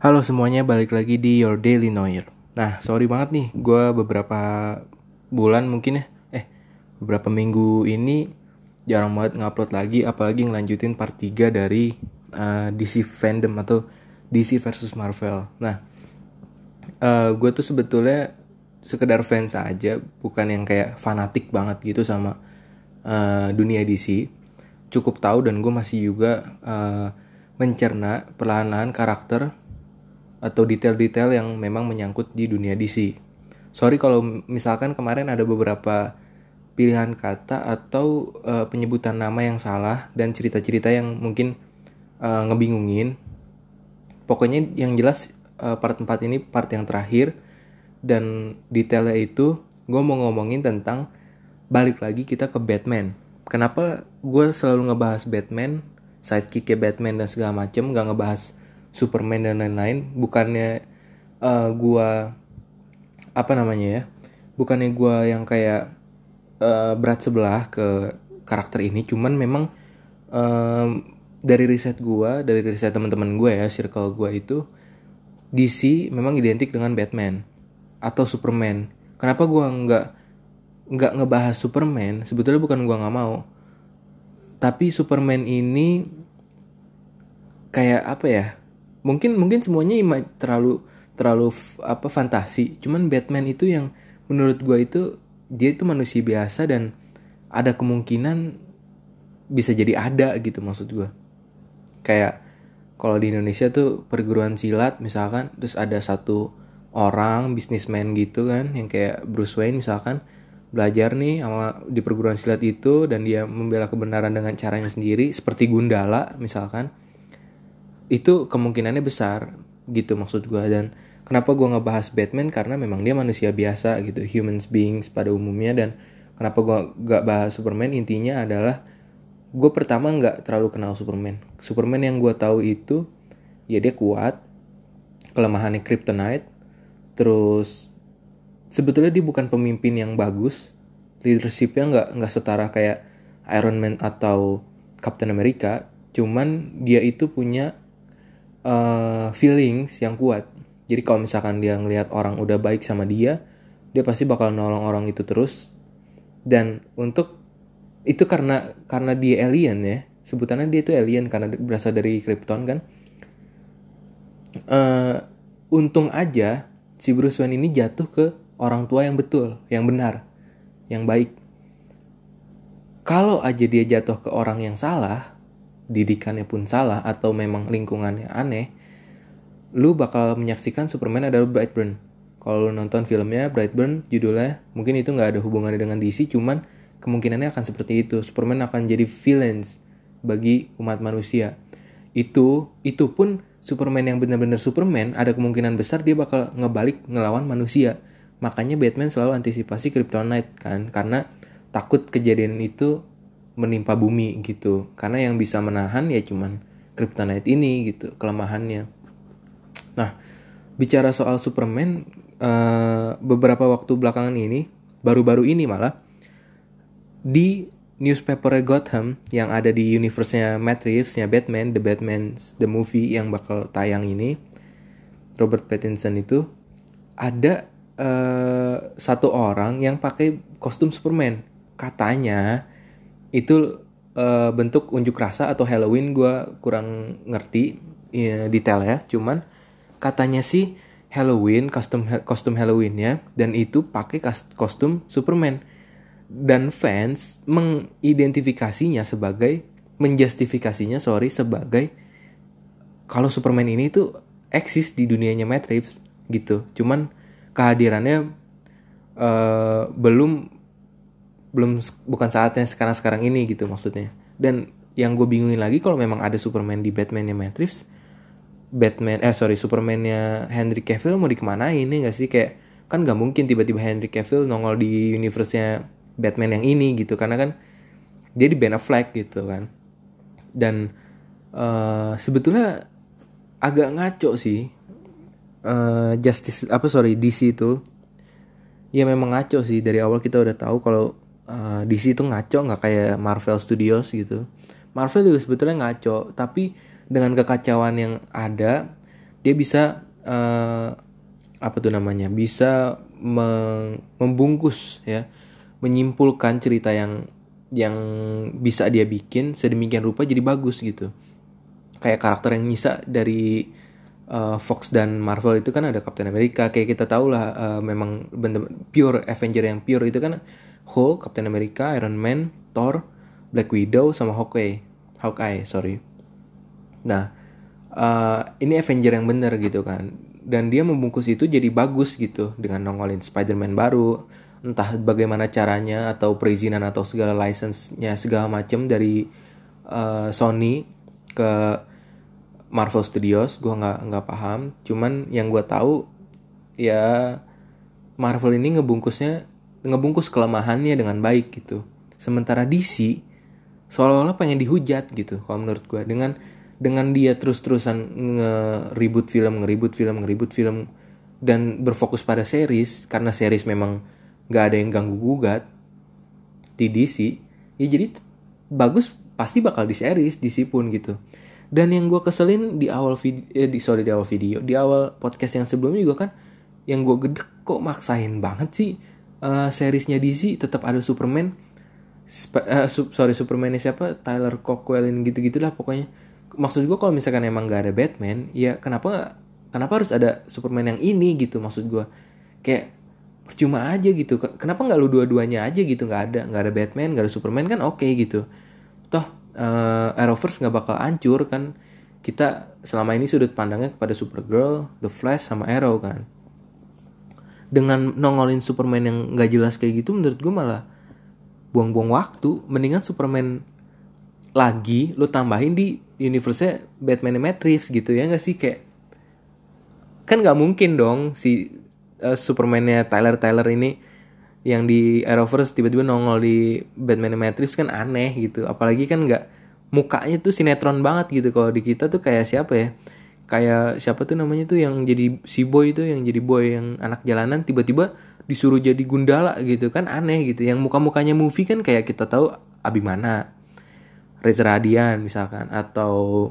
Halo semuanya, balik lagi di Your Daily Noir. Nah, sorry banget nih, gue beberapa bulan mungkin ya, eh, beberapa minggu ini jarang banget ngupload lagi, apalagi ngelanjutin part 3 dari uh, DC fandom atau DC versus Marvel. Nah, uh, gue tuh sebetulnya sekedar fans aja, bukan yang kayak fanatik banget gitu sama uh, dunia DC. Cukup tahu dan gue masih juga uh, mencerna perlahan-lahan karakter atau detail-detail yang memang menyangkut di dunia DC. Sorry kalau misalkan kemarin ada beberapa pilihan kata atau uh, penyebutan nama yang salah dan cerita-cerita yang mungkin uh, ngebingungin. Pokoknya yang jelas uh, part 4 ini part yang terakhir dan detailnya itu gue mau ngomongin tentang balik lagi kita ke Batman. Kenapa gue selalu ngebahas Batman, sidekicknya Batman dan segala macem, gak ngebahas Superman dan lain-lain bukannya uh, gua apa namanya ya bukannya gua yang kayak uh, berat sebelah ke karakter ini cuman memang um, dari riset gua dari riset teman-teman gue ya circle gua itu DC memang identik dengan Batman atau Superman. Kenapa gua nggak nggak ngebahas Superman? Sebetulnya bukan gua nggak mau. Tapi Superman ini kayak apa ya mungkin mungkin semuanya terlalu terlalu apa fantasi. Cuman Batman itu yang menurut gue itu dia itu manusia biasa dan ada kemungkinan bisa jadi ada gitu maksud gue kayak kalau di Indonesia tuh perguruan silat misalkan terus ada satu orang bisnismen gitu kan yang kayak Bruce Wayne misalkan belajar nih sama di perguruan silat itu dan dia membela kebenaran dengan caranya sendiri seperti Gundala misalkan itu kemungkinannya besar gitu maksud gue dan kenapa gue ngebahas Batman? Karena memang dia manusia biasa gitu. Humans beings pada umumnya. Dan kenapa gue gak bahas Superman? Intinya adalah gue pertama nggak terlalu kenal Superman. Superman yang gue tahu itu ya dia kuat kelemahannya kryptonite terus sebetulnya dia bukan pemimpin yang bagus. Leadershipnya nggak nggak setara kayak Iron Man atau Captain America. Cuman dia itu punya uh, feelings yang kuat. Jadi kalau misalkan dia ngelihat orang udah baik sama dia, dia pasti bakal nolong orang itu terus. Dan untuk itu karena karena dia alien ya, sebutannya dia itu alien karena berasal dari Krypton kan. Uh, untung aja si Bruce Wayne ini jatuh ke orang tua yang betul, yang benar, yang baik. Kalau aja dia jatuh ke orang yang salah, didikannya pun salah atau memang lingkungannya aneh, lu bakal menyaksikan Superman adalah Brightburn. Kalau lu nonton filmnya Brightburn, judulnya mungkin itu nggak ada hubungannya dengan DC, cuman kemungkinannya akan seperti itu. Superman akan jadi villains bagi umat manusia. Itu itu pun Superman yang benar-benar Superman ada kemungkinan besar dia bakal ngebalik ngelawan manusia. Makanya Batman selalu antisipasi Kryptonite kan karena takut kejadian itu menimpa bumi gitu karena yang bisa menahan ya cuman kryptonite ini gitu kelemahannya nah bicara soal Superman uh, beberapa waktu belakangan ini baru-baru ini malah di newspaper Gotham yang ada di universe-nya Matt Reeves-nya Batman, The Batman, The Movie yang bakal tayang ini, Robert Pattinson itu ada uh, satu orang yang pakai kostum Superman. Katanya itu uh, bentuk unjuk rasa atau Halloween gue kurang ngerti ya, detail ya. Cuman katanya sih Halloween kostum kostum Halloweennya dan itu pakai kostum Superman. Dan fans mengidentifikasinya sebagai menjustifikasinya sorry sebagai kalau Superman ini tuh eksis di dunianya Reeves gitu. Cuman kehadirannya uh, belum belum bukan saatnya sekarang sekarang ini gitu maksudnya. Dan yang gue bingungin lagi kalau memang ada Superman di Batman-nya Matt Reeves Batman eh sorry Superman-nya Henry Cavill mau dikemana ini gak sih? Kayak kan gak mungkin tiba-tiba Henry Cavill nongol di universe-nya Batman yang ini gitu karena kan dia di Ben Affleck gitu kan. Dan uh, sebetulnya agak ngaco sih uh, Justice apa sorry DC itu. Ya memang ngaco sih dari awal kita udah tahu kalau eh, DC itu ngaco nggak kayak Marvel Studios gitu. Marvel juga sebetulnya ngaco tapi dengan kekacauan yang ada dia bisa uh, apa tuh namanya bisa membungkus ya. Menyimpulkan cerita yang yang bisa dia bikin sedemikian rupa jadi bagus gitu. Kayak karakter yang nyisa dari uh, Fox dan Marvel itu kan ada Captain America kayak kita tahu lah uh, memang bener pure Avenger yang pure itu kan Hulk, Captain America, Iron Man, Thor, Black Widow sama Hawkeye, Hawkeye sorry. Nah uh, ini Avenger yang bener gitu kan dan dia membungkus itu jadi bagus gitu dengan nongolin Spider-Man baru entah bagaimana caranya atau perizinan atau segala license-nya segala macam dari uh, Sony ke Marvel Studios gue nggak nggak paham. Cuman yang gue tahu ya Marvel ini ngebungkusnya ngebungkus kelemahannya dengan baik gitu. Sementara DC seolah-olah pengen dihujat gitu kalau menurut gue dengan dengan dia terus-terusan nge-reboot film, nge-reboot film, nge-reboot film dan berfokus pada series karena series memang gak ada yang ganggu gugat di DC ya jadi bagus pasti bakal di series DC pun gitu dan yang gue keselin di awal video eh, di sorry di awal video di awal podcast yang sebelumnya juga kan yang gue gede kok maksain banget sih uh, seriesnya DC tetap ada Superman Sp uh, sorry Superman siapa? Tyler Cockwellin gitu gitulah pokoknya. Maksud gue kalau misalkan emang gak ada Batman ya kenapa kenapa harus ada Superman yang ini gitu maksud gue kayak percuma aja gitu. Kenapa nggak lu dua-duanya aja gitu? Nggak ada nggak ada Batman nggak ada Superman kan oke okay, gitu. Toh uh, Arrowverse nggak bakal hancur kan? Kita selama ini sudut pandangnya kepada Supergirl, The Flash sama Arrow kan? Dengan nongolin Superman yang nggak jelas kayak gitu menurut gue malah buang-buang waktu. Mendingan Superman lagi lu tambahin di universe Batman Matt Reeves gitu ya nggak sih? Kayak kan nggak mungkin dong si uh, Supermannya Tyler Tyler ini yang di Arrowverse tiba-tiba nongol di Batman Reeves kan aneh gitu. Apalagi kan nggak mukanya tuh sinetron banget gitu. Kalau di kita tuh kayak siapa ya? Kayak siapa tuh namanya tuh yang jadi si boy itu yang jadi boy yang anak jalanan tiba-tiba disuruh jadi gundala gitu kan aneh gitu. Yang muka-mukanya movie kan kayak kita tahu Abimana Reza Radian misalkan atau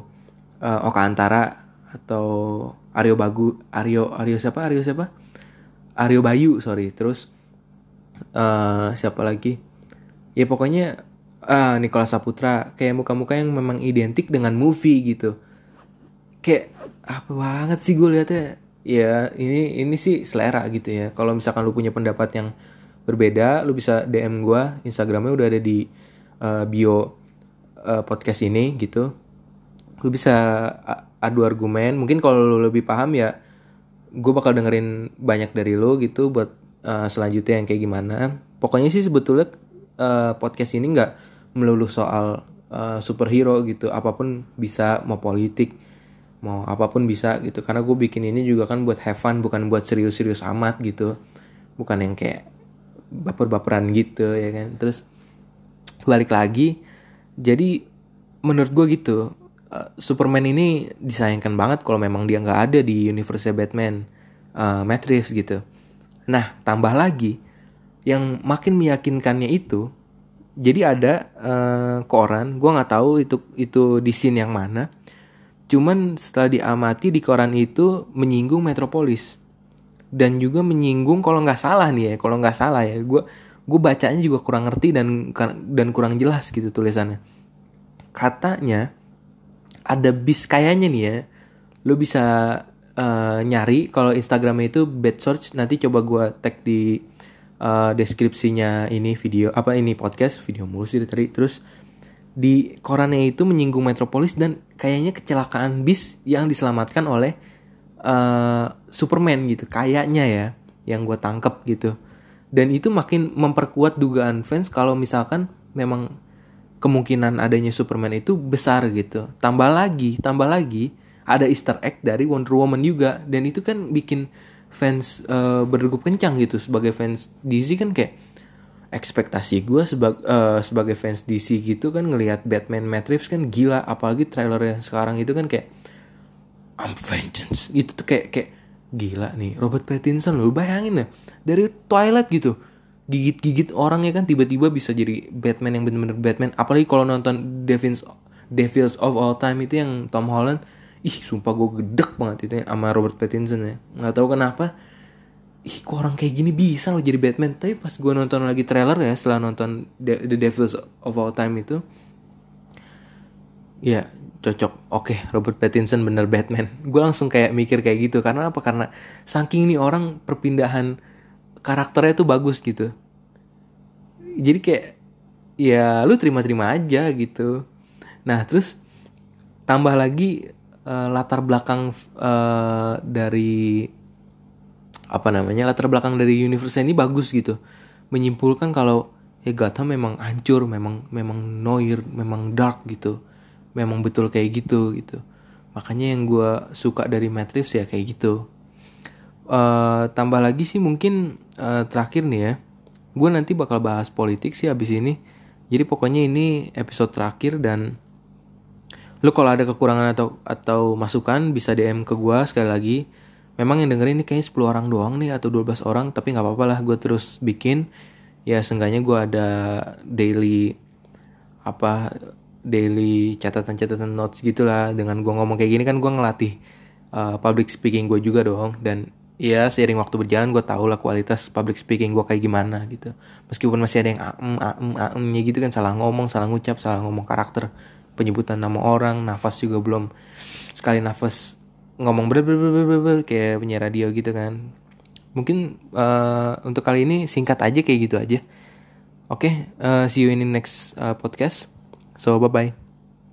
uh, Oka Antara atau Aryo Bagu Aryo Aryo siapa? Aryo siapa? Aryo Bayu sorry. Terus uh, siapa lagi? Ya pokoknya uh, Nikola Saputra. Kayak muka-muka yang memang identik dengan movie gitu. Kayak apa banget sih gue liatnya? Ya ini ini sih selera gitu ya. Kalau misalkan lu punya pendapat yang berbeda lu bisa DM gue Instagramnya udah ada di uh, bio uh, podcast ini gitu. Gue bisa adu argumen. Mungkin kalau lo lebih paham ya gue bakal dengerin banyak dari lo gitu buat uh, selanjutnya yang kayak gimana. Pokoknya sih sebetulnya uh, podcast ini nggak melulu soal uh, superhero gitu. Apa pun bisa mau politik mau apa pun bisa gitu. Karena gue bikin ini juga kan buat have fun bukan buat serius-serius amat gitu. Bukan yang kayak baper-baperan gitu ya kan? Terus balik lagi jadi menurut gue gitu Superman ini disayangkan banget kalau memang dia nggak ada di universe Batman uh, Matt Reeves gitu nah tambah lagi yang makin meyakinkannya itu jadi ada uh, koran gue nggak tahu itu itu di scene yang mana cuman setelah diamati di koran itu menyinggung Metropolis. Dan juga menyinggung kalau nggak salah nih ya kalau nggak salah ya gue gue bacanya juga kurang ngerti dan dan kurang jelas gitu tulisannya. Katanya ada bis kayaknya nih ya lo bisa uh, nyari. Kalau Instagramnya itu bed search nanti coba gue tag di uh, deskripsinya ini video apa ini podcast video mulu sih tadi. Terus di korannya itu menyinggung Metropolis dan kayaknya kecelakaan bis yang diselamatkan oleh uh, Superman gitu kayaknya ya yang gue tangkep gitu. Dan itu makin memperkuat dugaan fans kalau misalkan memang kemungkinan adanya Superman itu besar gitu. Tambah lagi, tambah lagi ada Easter egg dari Wonder Woman juga. Dan itu kan bikin fans uh, berdegup kencang gitu. Sebagai fans DC kan kayak ekspektasi gue sebagai uh, sebagai fans DC gitu kan ngelihat Batman Matt Reeves kan gila. Apalagi trailer yang sekarang itu kan kayak I'm vengeance. Itu tuh kayak kayak gila nih Robert Pattinson lo bayangin ya dari Twilight gitu gigit-gigit orang ya kan tiba-tiba bisa jadi Batman yang bener-bener Batman. Apalagi kalau nonton Devils Devils of All Time itu yang Tom Holland ih sumpah gue gedek banget itu ya, sama Robert Pattinson ya. Nggak tahu kenapa. Ih kok orang kayak gini bisa loh jadi Batman? Tapi pas gue nonton lagi trailer ya setelah nonton The, Devils of All Time itu ya cocok. Oke Robert Pattinson bener Batman. Gue langsung kayak mikir kayak gitu. Karena apa? Karena saking nih orang perpindahan karakternya tuh bagus gitu. Jadi kayak ya lu terima-terima aja gitu. Nah terus tambah lagi uh, latar belakang uh, dari apa namanya latar belakang dari universe ini bagus gitu. Menyimpulkan kalau ya Gotham memang hancur memang memang noir memang dark gitu. Memang betul kayak gitu gitu. Makanya yang gue suka dari Matrix ya kayak gitu. Uh, tambah lagi sih mungkin uh, terakhir nih ya. Gue nanti bakal bahas politik sih abis ini. Jadi pokoknya ini episode terakhir dan lu kalau ada kekurangan atau atau masukan bisa DM ke gue sekali lagi. Memang yang dengerin ini kayaknya 10 orang doang nih atau 12 orang tapi nggak apa-apa lah gue terus bikin. Ya seenggaknya gue ada daily apa daily catatan-catatan notes gitulah. Dengan gue ngomong kayak gini kan gue ngelatih uh, public speaking gue juga dong. Dan ya seiring waktu berjalan gue tau lah kualitas public speaking gue kayak gimana gitu. Meskipun masih ada yang aem aem aemnya gitu kan salah ngomong salah ngucap salah ngomong karakter penyebutan nama orang nafas juga belum sekali nafas ngomong ber kayak penyiar radio gitu kan. Mungkin uh, untuk kali ini singkat aja kayak gitu aja. Oke okay, uh, see you in the next uh, podcast. So bye bye